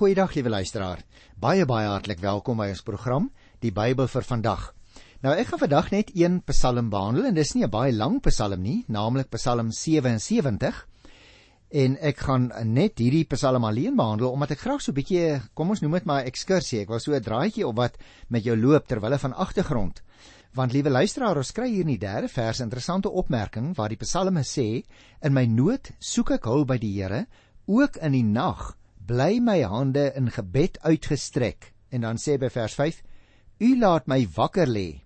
Goeiedag liewe luisteraar. Baie baie hartlik welkom by ons program Die Bybel vir vandag. Nou ek gaan vandag net een Psalm behandel en dis nie 'n baie lang Psalm nie, naamlik Psalm 77. En ek gaan net hierdie Psalm alleen behandel omdat ek graag so 'n bietjie, kom ons noem dit maar 'n ekskursie. Ek wil so 'n draaitjie op wat met jou loop terwyl van agtergrond. Want liewe luisteraar, ons kry hier in die derde vers interessante opmerking waar die Psalme sê: "In my nood soek ek hulp by die Here, ook in die nag." Bly my hande in gebed uitgestrek. En dan sê by vers 5 u laat my wakker lê.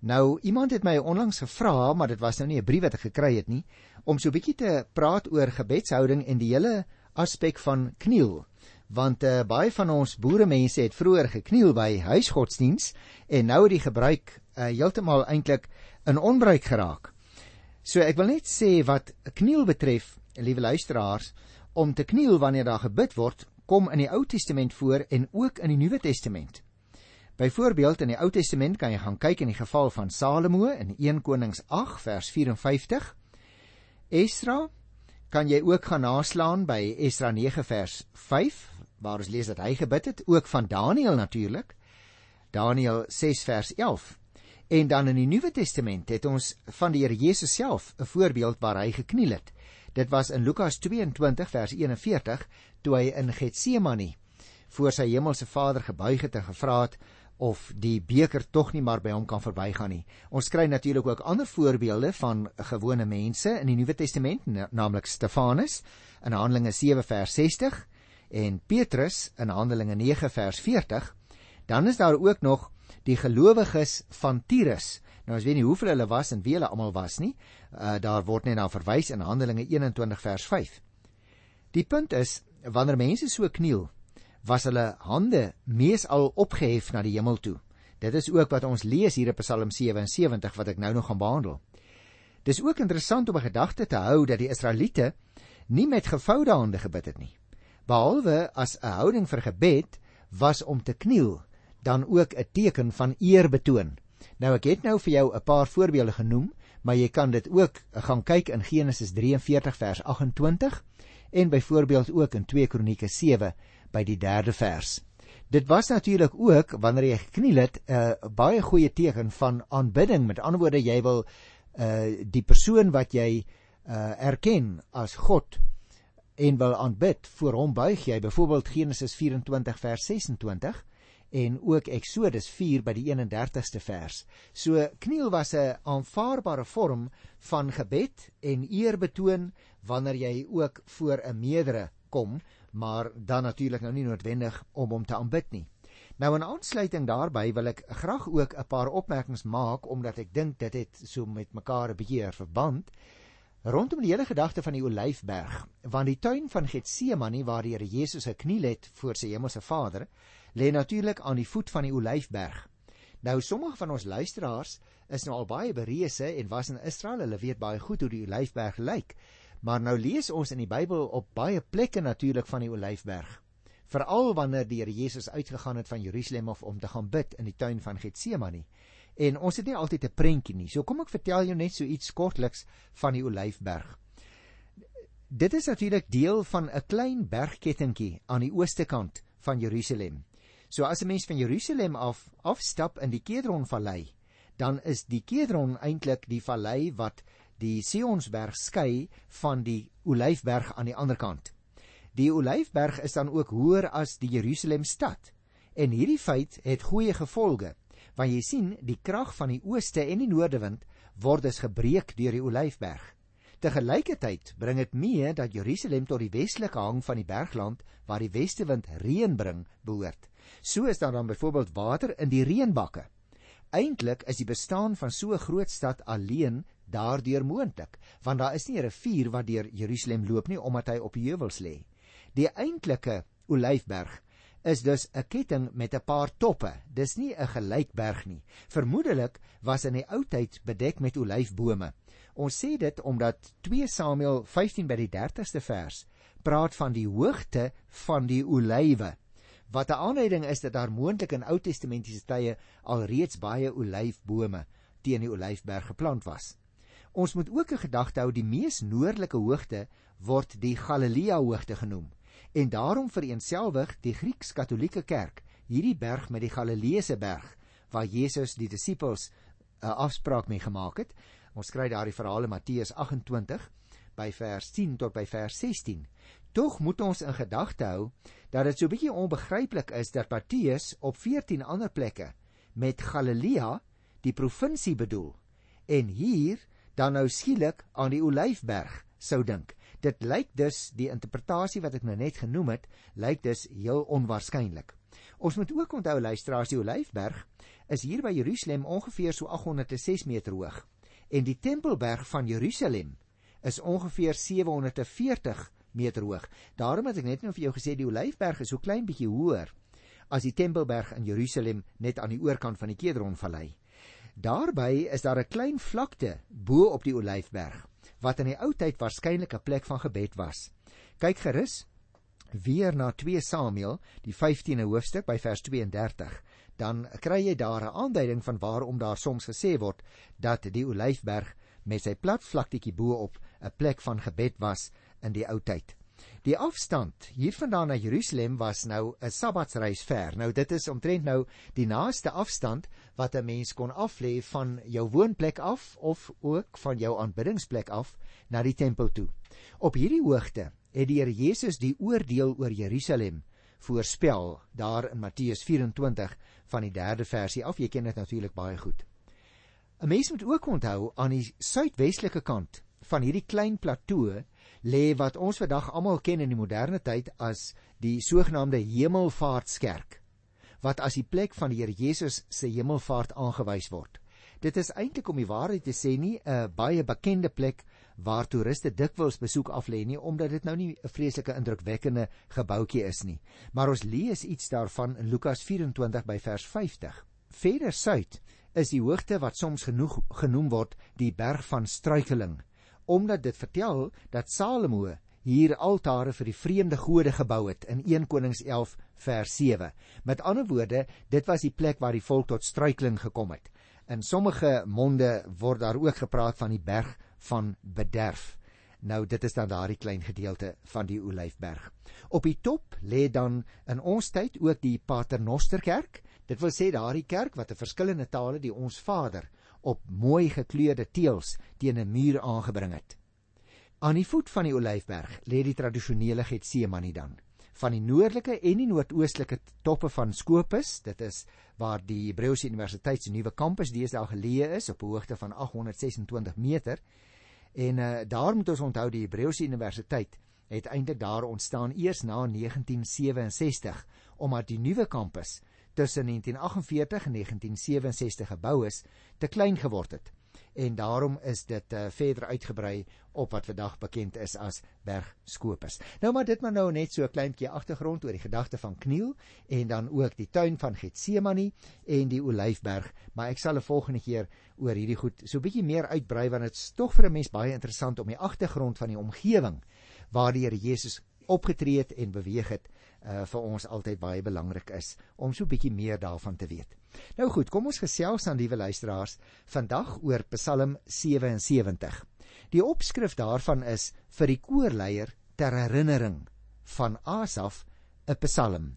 Nou iemand het my onlangs gevra maar dit was nou nie 'n brief wat ek gekry het nie om so 'n bietjie te praat oor gebedshouding en die hele aspek van kniel. Want uh, baie van ons boere mense het vroeër gekniel by huisgodsdiens en nou het die gebruik uh, heeltemal eintlik in onbruik geraak. So ek wil net sê wat kniel betref liewe luisteraars om te kniel wanneer daar gebid word, kom in die Ou Testament voor en ook in die Nuwe Testament. Byvoorbeeld in die Ou Testament kan jy gaan kyk in die geval van Salomo in 1 Konings 8 vers 54. Esra kan jy ook gaan naslaan by Esra 9 vers 5 waar ons lees dat hy gebid het, ook van Daniël natuurlik. Daniël 6 vers 11. En dan in die Nuwe Testament het ons van die Here Jesus self 'n voorbeeld waar hy gekniel het. Dit was in Lukas 22 vers 41 toe hy in Getsemane voor sy hemelse Vader gebuig het en gevra het of die beker tog nie maar by hom kan verbygaan nie. Ons kry natuurlik ook ander voorbeelde van gewone mense in die Nuwe Testament, naamlik Stefanus in Handelinge 7 vers 60 en Petrus in Handelinge 9 vers 40. Dan is daar ook nog die gelowiges van Tyrus Nou ons weet nie hoeveel hulle was en wie hulle almal was nie. Uh daar word net na verwys in Handelinge 21 vers 5. Die punt is wanneer mense so kniel, was hulle hande meesal opgehef na die hemel toe. Dit is ook wat ons lees hier in Psalm 77 wat ek nou nog gaan behandel. Dis ook interessant om 'n gedagte te hou dat die Israeliete nie met gevoude hande gebid het nie. Behalwe as 'n houding vir gebed was om te kniel, dan ook 'n teken van eer betoon. Nou ek het nou vir jou 'n paar voorbeelde genoem, maar jy kan dit ook gaan kyk in Genesis 43 vers 28 en byvoorbeeld ook in 2 Kronieke 7 by die 3de vers. Dit was natuurlik ook wanneer jy gekniel het 'n uh, baie goeie teken van aanbidding. Met ander woorde, jy wil uh die persoon wat jy uh erken as God en wil aanbid, voor hom buig jy. Byvoorbeeld Genesis 24 vers 26 en ook Eksodus 4 by die 31ste vers. So kniel was 'n aanvaarbare vorm van gebed en eer betoon wanneer jy ook voor 'n meerdere kom, maar dan natuurlik nou nie noodwendig om hom te aanbid nie. Nou in aansluiting daarbey wil ek graag ook 'n paar opmerkings maak omdat ek dink dit het so met mekaar 'n bietjie verband rondom die hele gedagte van die Olyfberg, want die tuin van Getsemane waar die Here Jesus gekniel het voor sy hemelse Vader, lê natuurlik aan die voet van die Olyfberg. Nou sommige van ons luisteraars is nou al baie berese en was in Israel, hulle weet baie goed hoe die Olyfberg lyk. Maar nou lees ons in die Bybel op baie plekke natuurlik van die Olyfberg. Veral wanneer die Here Jesus uitgegaan het van Jerusalem of om te gaan bid in die tuin van Getsemane. En ons het nie altyd 'n prentjie nie. So kom ek vertel jou net so iets kortliks van die Olyfberg. Dit is natuurlik deel van 'n klein bergkettingkie aan die ooste kant van Jerusalem. So as 'n mens van Jerusalem af afstap in die Kedron vallei, dan is die Kedron eintlik die vallei wat die Sionsberg skei van die Olyfberg aan die ander kant. Die Olyfberg is dan ook hoër as die Jerusalem stad. En hierdie feit het goeie gevolge, want jy sien, die krag van die ooste en die noordewind word dus gebreek deur die Olyfberg. Te gelykertyd bring dit mee dat Jerusalem tot die westelike hang van die bergland waar die westewind reën bring behoort. So is daar dan byvoorbeeld water in die reënbakke. Eintlik is die bestaan van so 'n groot stad alleen daardeur moontlik, want daar is nie 'n rivier wat deur Jerusalem loop nie omdat hy op heuwels lê. Die eintlike Olyfberg is dus 'n ketting met 'n paar toppe. Dis nie 'n gelykberg nie. Vermoedelik was in die ou tyd bedek met olyfbome. Ons sê dit omdat 2 Samuel 15 by die 30ste vers praat van die hoogte van die olywe wat 'n aanleiding is dat daar moontlik in Ou Testamentiese tye alreeds baie olyfbome teen die Olyfberg geplant was. Ons moet ook 'n gedagte hou die mees noordelike hoogte word die Galilea hoogte genoem En daarom vereenselwig die Grieks-Katolieke Kerk hierdie berg met die Galileese berg waar Jesus die disippels 'n uh, afspraak mee gemaak het. Ons kry daardie verhaal in Matteus 28 by vers 10 tot by vers 16. Tog moet ons in gedagte hou dat dit so 'n bietjie onbegryplik is dat Matteus op 14 ander plekke met Galilea die provinsie bedoel en hier dan nou skielik aan die Olyfberg sou dink. Dit lyk dus die interpretasie wat ek nou net genoem het, lyk dus heel onwaarskynlik. Ons moet ook onthou luisteraars die Olyfberg is hier by Jerusalem ongeveer so 806 meter hoog en die Tempelberg van Jerusalem is ongeveer 740 meter hoog. Daarom het ek net nou vir jou gesê die Olyfberg is so klein bietjie hoër as die Tempelberg in Jerusalem net aan die oorkant van die Kedronvallei. Daarby is daar 'n klein vlakte bo op die Olyfberg wat in die ou tyd waarskynlik 'n plek van gebed was. Kyk gerus weer na 2 Samuel, die 15de hoofstuk by vers 32 dan kry jy daar 'n aanduiding van waarom daar soms gesê word dat die Olyfberg met sy plat vlaktetjie bo-op 'n plek van gebed was in die ou tyd. Die afstand hiervandaan na Jerusalem was nou 'n Sabbatsreis ver. Nou dit is omtrent nou die naaste afstand wat 'n mens kon aflê van jou woonplek af of ook van jou aanbiddingsplek af na die tempel toe. Op hierdie hoogte het die Here Jesus die oordeel oor Jerusalem voorspel daar in Matteus 24 van die 3de versie af. Jy ken dit natuurlik baie goed. 'n Mens moet ook onthou aan die suidwestelike kant van hierdie klein plateau lê wat ons vandag almal ken in die moderne tyd as die sogenaamde Hemelvaartskerk wat as die plek van die Here Jesus se hemelvaart aangewys word. Dit is eintlik om die waarheid te sê nie 'n baie bekende plek waar toeriste dikwels besoek af lê nie omdat dit nou nie 'n vreeslike indrukwekkende gebouetjie is nie. Maar ons lees iets daarvan in Lukas 24 by vers 50. Verder suid is die hoogte wat soms genoeg genoem word die berg van struikeling omdat dit vertel dat Salomo hier altare vir die vreemde gode gebou het in 1 Konings 11 vers 7. Met ander woorde, dit was die plek waar die volk tot struikeling gekom het. In sommige monde word daar ook gepraat van die berg van bederf. Nou dit is dan daardie klein gedeelte van die Olyfberg. Op die top lê dan in ons tyd ook die Paternosterkerk. Dit wil sê daardie kerk wat 'n verskillende tale die ons Vader op mooi gekleurde teëls teen 'n muur aangebring het. Aan die voet van die Olyfberg lê die tradisionele Getsemane dan. Van die noordelike en die noordoostelike toppe van Skopus, dit is waar die Hebreëse Universiteit se nuwe kampus deesdae geleë is op 'n hoogte van 826 meter, En uh, daar moet ons onthou die Hebreëse Universiteit het eintlik daar ontstaan eers na 1967 omdat die nuwe kampus tussen 1948 en 1967 gebou is te klein geword het en daarom is dit uh, verder uitgebrei op wat vandag bekend is as Berg Skopus. Nou maar dit maar nou net so 'n kleintjie agtergrond oor die gedagte van Kniel en dan ook die tuin van Getsemane en die Olyfberg, maar ek sal 'n volgende keer oor hierdie goed so 'n bietjie meer uitbrei want dit is tog vir 'n mens baie interessant om die agtergrond van die omgewing waar die Here Jesus opgetree het en beweeg het uh, vir ons altyd baie belangrik is om so bietjie meer daarvan te weet. Nou goed, kom ons gesels dan liewe luisteraars vandag oor Psalm 77. Die opskrif daarvan is vir die koorleier ter herinnering van Asaf 'n Psalm.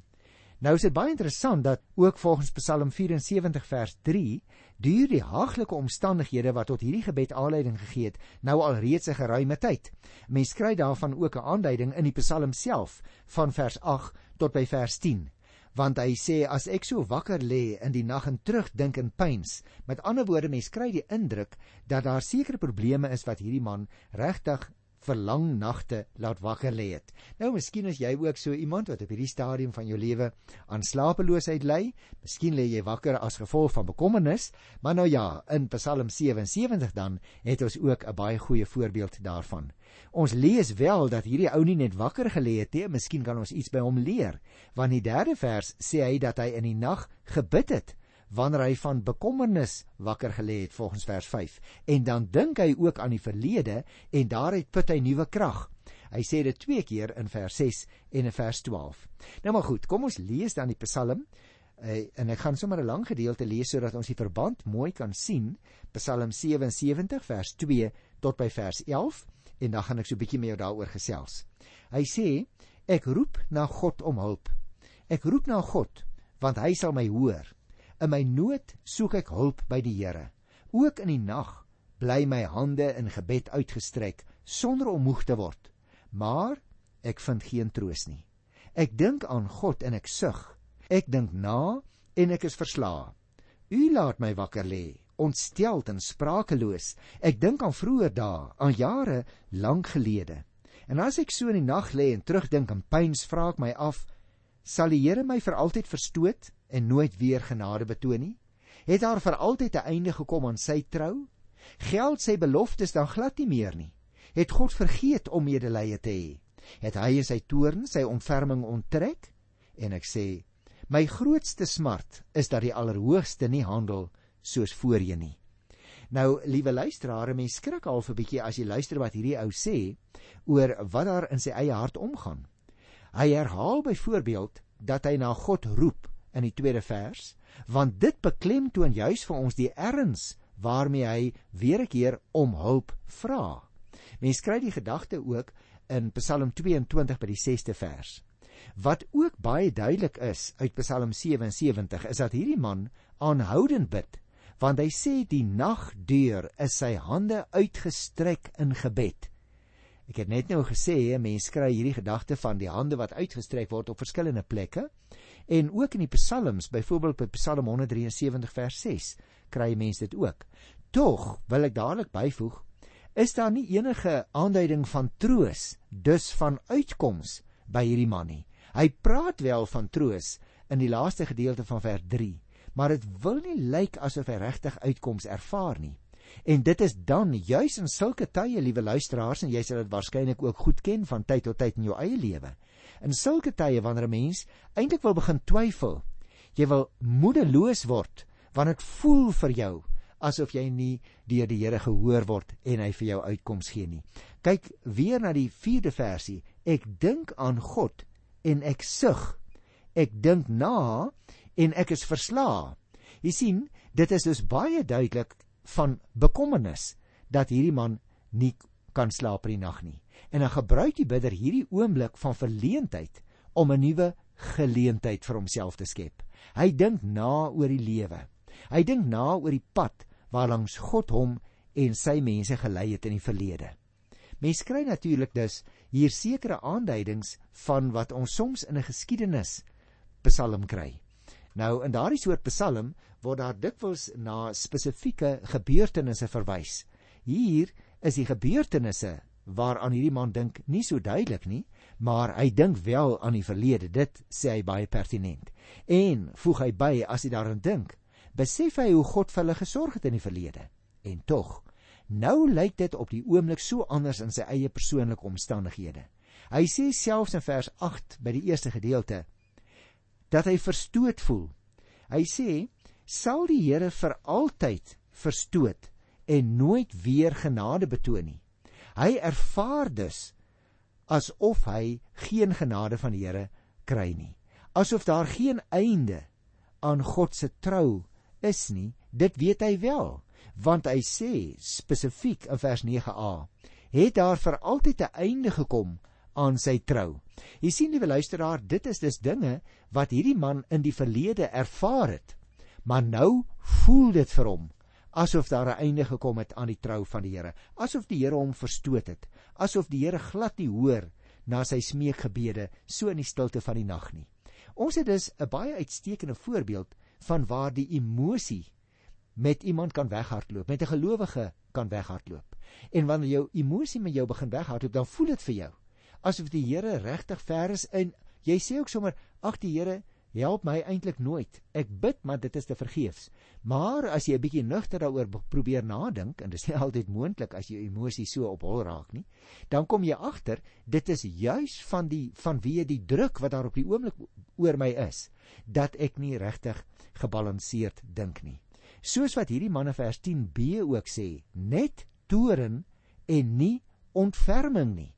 Nou is dit baie interessant dat ook volgens Psalm 74 vers 3 duur die haaglike omstandighede wat tot hierdie gebed aanleiding gegee het nou al reeds 'n geruime tyd. Mens kry daarvan ook 'n aanduiding in die Psalm self van vers 8 tot by vers 10 want hy sê as ek so wakker lê in die nag en terugdink en pyns met ander woorde mens kry die indruk dat daar sekere probleme is wat hierdie man regtig vir lang nagte laat wakker lê het. Nou miskien is jy ook so iemand wat op hierdie stadium van jou lewe aan slapeloosheid ly. Miskien lê jy wakker as gevolg van bekommernis, maar nou ja, in Psalm 77 dan het ons ook 'n baie goeie voorbeeld daarvan. Ons lees wel dat hierdie ou nie net wakker gelê het nie, miskien kan ons iets by hom leer, want die derde vers sê hy dat hy in die nag gebid het wanneer hy van bekommernis wakker gelê het volgens vers 5 en dan dink hy ook aan die verlede en daaruit put hy nuwe krag. Hy sê dit twee keer in vers 6 en in vers 12. Nou maar goed, kom ons lees dan die Psalm uh, en ek gaan sommer 'n lang gedeelte lees sodat ons die verband mooi kan sien. Psalm 77 vers 2 tot by vers 11 en dan gaan ek so 'n bietjie met jou daaroor gesels. Hy sê Ek roep na God om hulp. Ek roep na God, want hy sal my hoor. In my nood soek ek hulp by die Here. Ook in die nag bly my hande in gebed uitgestrek sonder om moeg te word. Maar ek vind geen troos nie. Ek dink aan God en ek sug. Ek dink na en ek is verslae. U laat my wakker lê, ontsteld en sprakeloos. Ek dink aan vroeë dae, aan jare lank gelede. En as ek so in die nag lê en terugdink aan pyns, vra ek my af, sal die Here my vir altyd verstoot en nooit weer genade betoon nie? Het daar vir altyd 'n einde gekom aan sy trou? Geld sy beloftes dan glad nie meer nie. Het God vergeet om medelee te hê? Het hy in sy toorn sy ontferming onttrek? En ek sê, my grootste smart is dat die Allerhoogste nie handel soos voorheen nie. Nou, liewe luisteraars, mense skrik al 'n bietjie as jy luister wat hierdie ou sê oor wat daar in sy eie hart omgaan. Hy herhaal byvoorbeeld dat hy na God roep in die tweede vers, want dit beklemtoon juis vir ons die erns waarmee hy weer 'n keer om hulp vra. Mens kry die gedagte ook in Psalm 22 by die 6ste vers. Wat ook baie duidelik is uit Psalm 77 is dat hierdie man aanhoudend bid, want hy sê die nagdeur is sy hande uitgestrek in gebed. Ek het net nou gesê mense kry hierdie gedagte van die hande wat uitgestrek word op verskillende plekke en ook in die psalms, byvoorbeeld by Psalm 173 vers 6 kry mense dit ook. Tog wil ek dadelik byvoeg, is daar nie enige aanduiding van troos, dus van uitkoms by hierdie man nie. Hy praat wel van troos in die laaste gedeelte van vers 3, maar dit wil nie lyk asof hy regtig uitkoms ervaar nie. En dit is dan juis in sulke tye, liewe luisteraars, en jy sal dit waarskynlik ook goed ken van tyd tot tyd in jou eie lewe. In sulke tye wanneer 'n mens eintlik wil begin twyfel, jy wil moedeloos word, want dit voel vir jou asof jy nie deur die Here gehoor word en hy vir jou uitkoms gee nie. Kyk weer na die 4de versie. Ek dink aan God en ek sug. Ek dink na en ek is verslae. Jy sien, dit is dus baie duidelik van bekommernis dat hierdie man nie kan slaap in die nag nie. En dan gebruik die bidder hierdie oomblik van verleentheid om 'n nuwe geleentheid vir homself te skep. Hy dink na oor die lewe. Hy dink na oor die pad waarlangs God hom en sy mense gelei het in die verlede. Mens kry natuurlik dus hier sekere aanduidings van wat ons soms in 'n geskiedenis Psalm kry. Nou in daardie soort Psalm word daar dikwels na spesifieke gebeurtenisse verwys. Hier is die gebeurtenisse waaraan hierdie man dink nie so duidelik nie, maar hy dink wel aan die verlede. Dit sê hy baie pertinent. En voeg hy by as hy daaraan dink, besef hy hoe God vir hulle gesorg het in die verlede. En tog, nou lyk dit op die oomblik so anders in sy eie persoonlike omstandighede. Hy sê selfs in vers 8 by die eerste gedeelte dat hy verstoot voel. Hy sê: "Sal die Here vir altyd verstoot en nooit weer genade betoon nie." Hy ervaar dus asof hy geen genade van die Here kry nie. Asof daar geen einde aan God se trou is nie, dit weet hy wel, want hy sê spesifiek in vers 9a, het daar vir altyd 'n einde gekom aan sy trou. Jy sien liewe luisteraar, dit is dus dinge wat hierdie man in die verlede ervaar het. Maar nou voel dit vir hom asof daar 'n einde gekom het aan die trou van die Here, asof die Here hom verstoot het, asof die Here glad nie hoor na sy smeekgebede so in die stilte van die nag nie. Ons het dus 'n baie uitstekende voorbeeld van waar die emosie met iemand kan weghardloop, met 'n gelowige kan weghardloop. En wanneer jou emosie met jou begin weghardloop, dan voel dit vir jou asof die Here regtig ver is en jy sê ook sommer ag die Here help my eintlik nooit. Ek bid, maar dit is te vergeefs. Maar as jy 'n bietjie nugter daaroor probeer nadink en dit is nie altyd moontlik as jy emosie so op hol raak nie, dan kom jy agter dit is juis van die vanweë die druk wat daar op die oomblik oor my is dat ek nie regtig gebalanseerd dink nie. Soos wat hierdie man in vers 10b ook sê, net toren en nie ontferming nie.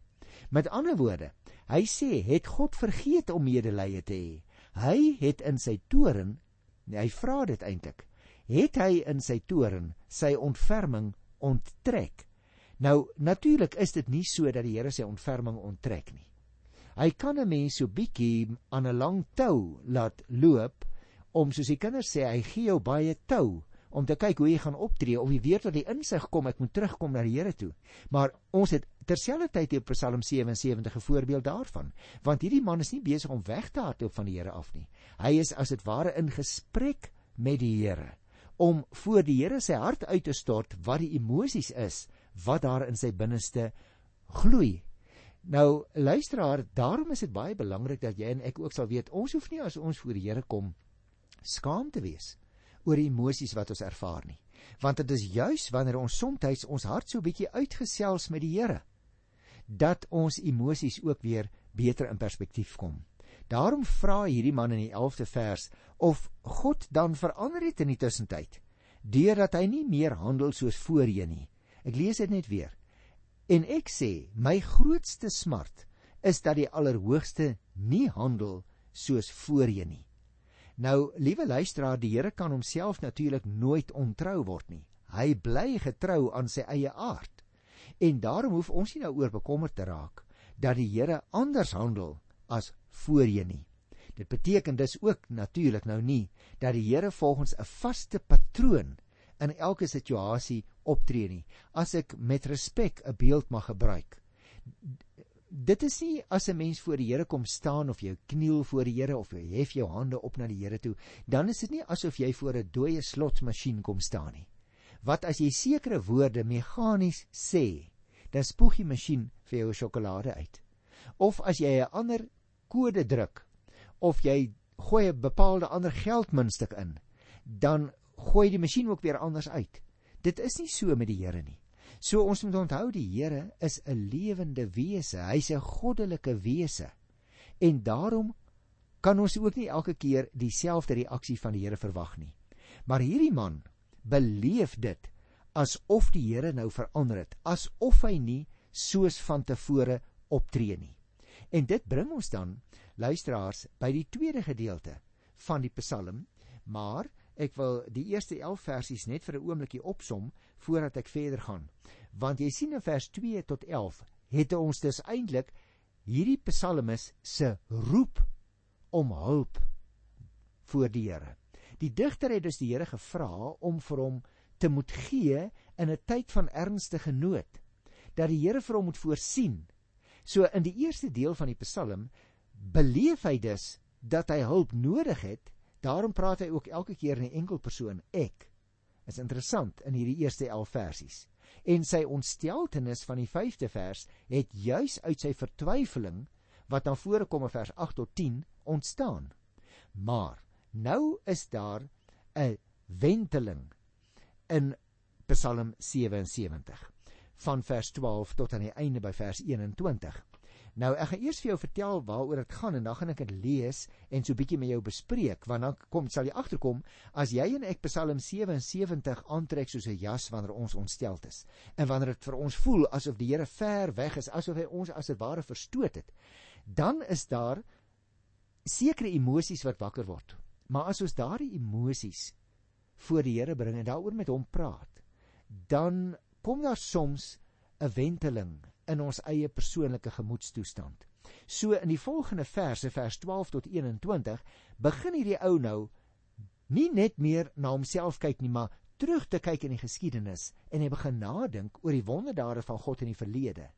Met ander woorde, hy sê het God vergeet om medelee te hê. Hy het in sy toren, hy vra dit eintlik, het hy in sy toren sy ontferming onttrek. Nou natuurlik is dit nie so dat die Here sy ontferming onttrek nie. Hy kan 'n mens so bietjie aan 'n lang tou laat loop om soos die kinders sê, hy gee jou baie tou om te kyk hoe jy gaan optree of jy weet wat die insig kom, ek moet terugkom na die Here toe. Maar ons het terselfdertyd hier Psalm 77 'n voorbeeld daarvan, want hierdie man is nie besig om weg te hardloop van die Here af nie. Hy is as dit ware in gesprek met die Here om voor die Here sy hart uit te stort wat die emosies is wat daar in sy binneste gloei. Nou luisteraar, daarom is dit baie belangrik dat jy en ek ook sal weet ons hoef nie as ons voor die Here kom skaam te wees oor die emosies wat ons ervaar nie. Want dit is juis wanneer ons soms ons hart so bietjie uitgesels met die Here dat ons emosies ook weer beter in perspektief kom. Daarom vra hierdie man in die 11de vers of God dan verander het in die tussentyd deurdat hy nie meer handel soos voorheen nie. Ek lees dit net weer. En ek sê, my grootste smart is dat die Allerhoogste nie handel soos voorheen nie. Nou, liewe luisteraar, die Here kan homself natuurlik nooit ontrou word nie. Hy bly getrou aan sy eie aard. En daarom hoef ons nie daaroor bekommerd te raak dat die Here anders handel as voorheen nie. Dit beteken dus ook natuurlik nou nie dat die Here volgens 'n vaste patroon in elke situasie optree nie. As ek met respek 'n beeld mag gebruik dit is nie as 'n mens voor die Here kom staan of jy kniel voor die Here of jy hef jou hande op na die Here toe, dan is dit nie asof jy voor 'n dooie slotsmasjien kom staan nie. Wat as jy sekere woorde meganies sê, dan spoeg die masjien vir jou sjokolade uit. Of as jy 'n ander kode druk of jy gooi 'n bepaalde ander geldmuntstuk in, dan gooi die masjien ook weer anders uit. Dit is nie so met die Here nie. So ons moet onthou die Here is 'n lewende wese. Hy's 'n goddelike wese. En daarom kan ons ook nie elke keer dieselfde reaksie van die Here verwag nie. Maar hierdie man beleef dit asof die Here nou verander het, asof hy nie soos van tevore optree nie. En dit bring ons dan luisteraars by die tweede gedeelte van die Psalm, maar Ek wil die eerste 11 versies net vir 'n oombliekie opsom voordat ek verder gaan. Want jy sien in vers 2 tot 11 het ons dus eintlik hierdie psalmis se roep om hulp voor die Here. Die digter het dus die Here gevra om vir hom te moet gee in 'n tyd van ernstige nood. Dat die Here vir hom moet voorsien. So in die eerste deel van die Psalm beleef hy dus dat hy hulp nodig het Daarom praat hy ook elke keer in die enkelpersoon ek. Is interessant in hierdie eerste 11 versies. En sy ontsteltenis van die 5de vers het juis uit sy vertwyfeling wat dan voorkom in vers 8 tot 10 ontstaan. Maar nou is daar 'n wenteling in Psalm 77 van vers 12 tot aan die einde by vers 21. Nou ek gaan eers vir jou vertel waaroor dit gaan en dan gaan ek dit lees en so bietjie met jou bespreek want dan kom sal jy agterkom as jy en ek Psalm 77 aantrek soos 'n jas wanneer ons ontstel is en wanneer dit vir ons voel asof die Here ver weg is asof hy ons as 'n ware verstoot het dan is daar sekere emosies wat wakker word. Maar as ons daardie emosies voor die Here bring en daaroor met hom praat dan kom daar soms 'n wenteling in ons eie persoonlike gemoedstoestand. So in die volgende verse vers 12 tot 21 begin hierdie ou nou nie net meer na homself kyk nie, maar terug te kyk in die geskiedenis en hy begin nadink oor die wonderdade van God in die verlede.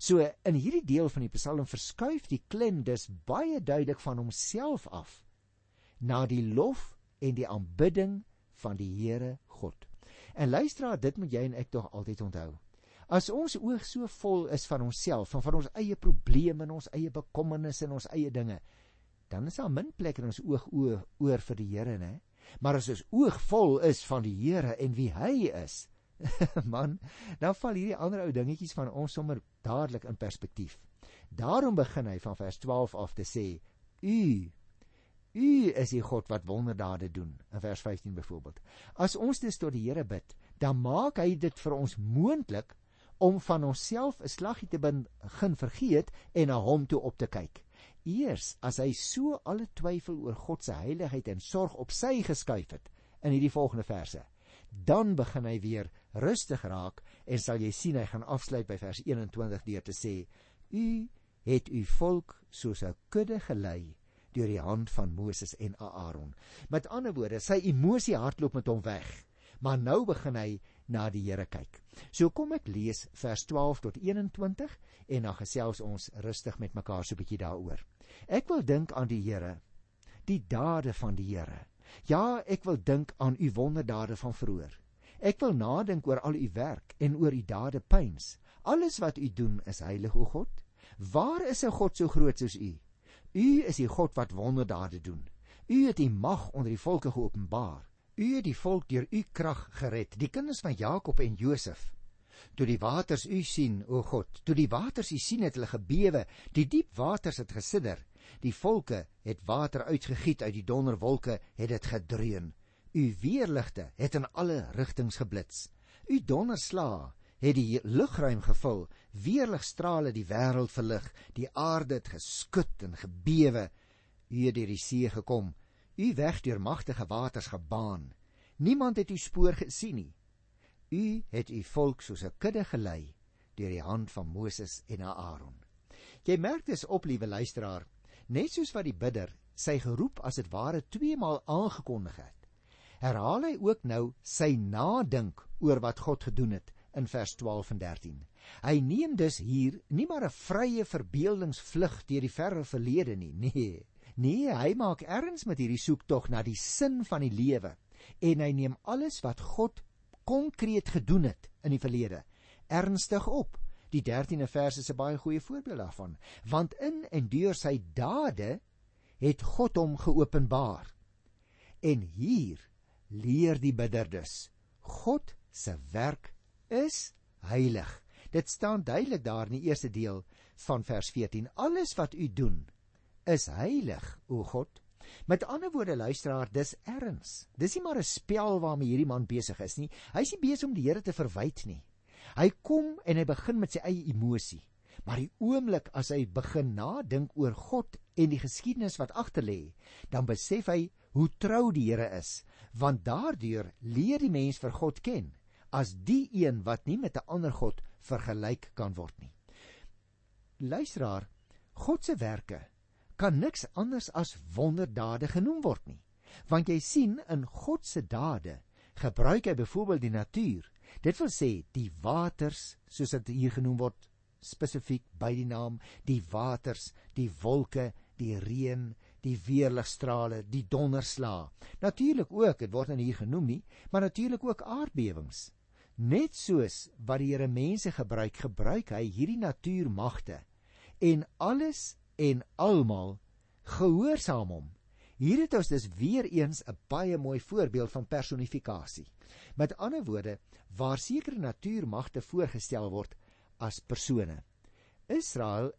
So in hierdie deel van die Psalm verskuif die klem dus baie duidelik van homself af na die lof en die aanbidding van die Here God. En luister, dit moet jy en ek tog altyd onthou. As ons oog so vol is van onsself, van van ons eie probleme en ons eie bekommernisse en ons eie dinge, dan is daar min plek in ons oog oor, oor vir die Here, né? Maar as ons oog vol is van die Here en wie hy is, man, dan val hierdie ander ou dingetjies van ons sommer dadelik in perspektief. Daarom begin hy van vers 12 af te sê: U U is die God wat wonderdade doen in vers 15 byvoorbeeld. As ons dus tot die Here bid, dan maak hy dit vir ons moontlik om van onsself 'n slaggie te begin vergeet en na hom toe op te kyk. Eers as hy so alle twyfel oor God se heiligheid en sorg op sy geskuif het in hierdie volgende verse, dan begin hy weer rustig raak en sal jy sien hy gaan afsluit by vers 21 deur te sê: U het u volk soos 'n kudde gelei deur die hand van Moses en Aaron. Met ander woorde, sy emosie hardloop met hom weg. Maar nou begin hy na die Here kyk. So kom ek lees vers 12 tot 21 en dan gesels ons rustig met mekaar so 'n bietjie daaroor. Ek wil dink aan die Here, die dade van die Here. Ja, ek wil dink aan u wonderdade van vroeër. Ek wil nadink oor al u werk en oor u dade pyns. Alles wat u doen is heilig o God. Waar is 'n God so groot soos u? U is die God wat wonderdade doen. U het die mag onder die volke geopenbaar. U het die volk deur u krag gered, die kinders van Jakob en Josef. Toe die waters u sien, o God, toe die waters u sien het hulle gebewe, die diep waters het gesidder. Die volke het water uitgegiet uit die donderwolke, het dit gedreun. U weerligte het in alle rigtings geblits. U donderslaa het die lugruim gevul, weerligstrale die wêreld verlig, die aarde het geskud en gebewe. U het deur die see gekom, u weg deur magtige waters gebaan. Niemand het u spoor gesien nie. U het u volk soos 'n kudde gelei deur die hand van Moses en Aaron. Jy merk dis op, liewe luisteraar, net soos wat die bidder sy geroep as dit ware twee maal aangekondig het. Herhaal hy ook nou sy nadink oor wat God gedoen het in vers 12 en 13. Hy neem dus hier nie maar 'n vrye verbeeldingsvlug deur die verre verlede nie. Nee. Nee, hy maak erns met hierdie soektog na die sin van die lewe en hy neem alles wat God konkreet gedoen het in die verlede ernstig op. Die 13de vers is 'n baie goeie voorbeeld daarvan, want in en deur sy dade het God hom geopenbaar. En hier leer die bidder dus God se werk is heilig. Dit staan duidelik daar in die eerste deel van vers 14. Alles wat u doen is heilig, o God. Met ander woorde luisteraar, dis erns. Dis nie maar 'n spel waarmee hierdie man besig is nie. Hy's nie besig om die Here te verwyd nie. Hy kom en hy begin met sy eie emosie. Maar die oomblik as hy begin nadink oor God en die geskiedenis wat agter lê, dan besef hy hoe trou die Here is, want daardeur leer die mens vir God ken as die een wat nie met 'n ander god vergelyk kan word nie. Luisteraar, God se werke kan niks anders as wonderdade genoem word nie. Want jy sien in God se dade gebruik hy byvoorbeeld die natuur. Dit wil sê die waters soos dit hier genoem word spesifiek by die naam die waters, die wolke, die reën, die weerligstrale, die donderslae. Natuurlik ook, dit word nie hier genoem nie, maar natuurlik ook aardbewings. Net soos wat die Here mense gebruik, gebruik hy hierdie natuurmagte en alles en almal gehoorsaam hom. Hier het ons dus weer eens 'n baie mooi voorbeeld van personifikasie. Met ander woorde, waar sekere natuurmagte voorgestel word as persone. Israel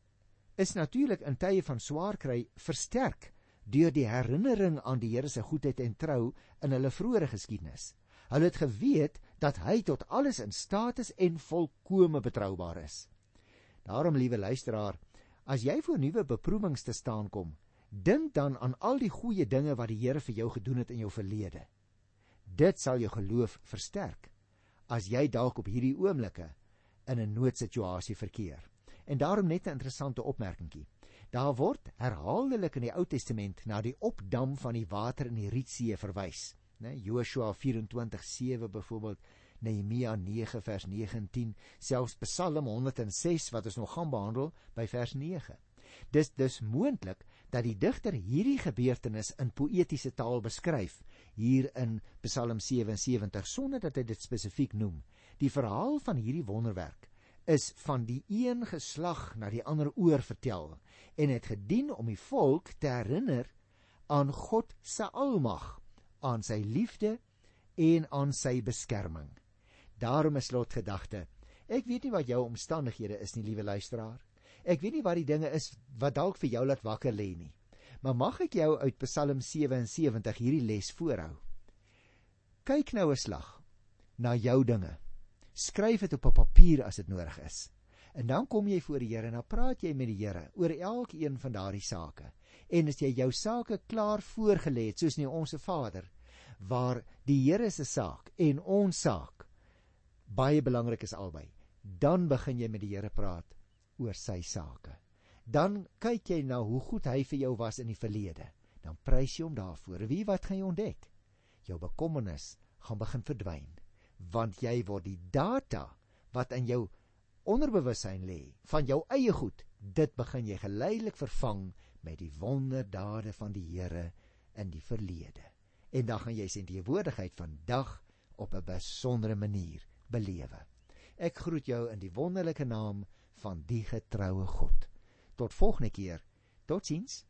is natuurlik in tye van swaar kry versterk deur die herinnering aan die Here se goedheid en trou in hulle vroeë geskiedenis. Hulle het geweet dat hy tot alles in staat is en volkome betroubaar is. Daarom, liewe luisteraar, as jy voor nuwe beproewings te staan kom, dink dan aan al die goeie dinge wat die Here vir jou gedoen het in jou verlede. Dit sal jou geloof versterk as jy dalk op hierdie oomblikke in 'n noodsituasie verkeer. En daarom net 'n interessante opmerkingie. Daar word herhaaldelik in die Ou Testament na die opdam van die water in die Rietsee verwys né Joshua 24:7 byvoorbeeld Nehemia 9 vers 19 selfs Psalm 106 wat ons nog gaan behandel by vers 9 Dis dis moontlik dat die digter hierdie gebeurtenis in poëtiese taal beskryf hier in Psalm 77 sonder dat hy dit spesifiek noem. Die verhaal van hierdie wonderwerk is van die een geslag na die ander oor vertel en het gedien om die volk te herinner aan God se almag aan sy liefde en aan sy beskerming. Daarom is slotgedagte. Ek weet nie wat jou omstandighede is nie, liewe luisteraar. Ek weet nie wat die dinge is wat dalk vir jou laat wakker lê nie. Maar mag ek jou uit Psalm 77 hierdie les voorhou? Kyk nou 'n slag na jou dinge. Skryf dit op 'n papier as dit nodig is. En dan kom jy voor die Here en dan praat jy met die Here oor elkeen van daardie sake en as jy jou sake klaar voorgelê het soos nie ons se Vader waar die Here se saak en ons saak baie belangrik is albei dan begin jy met die Here praat oor sy sake dan kyk jy na hoe goed hy vir jou was in die verlede. Dan prys jy hom daarvoor. Wie wat gaan jy ontdek? Jou bekommernis gaan begin verdwyn, want jy word die data wat in jou onderbewussyn lê van jou eie goed, dit begin jy geleidelik vervang met die wonderdade van die Here in die verlede. En dan gaan jy sien die woordigheid van dag op 'n besondere manier belewe. Ek groet jou in die wonderlike naam van die getroue God. Tot volgende keer. Totsiens.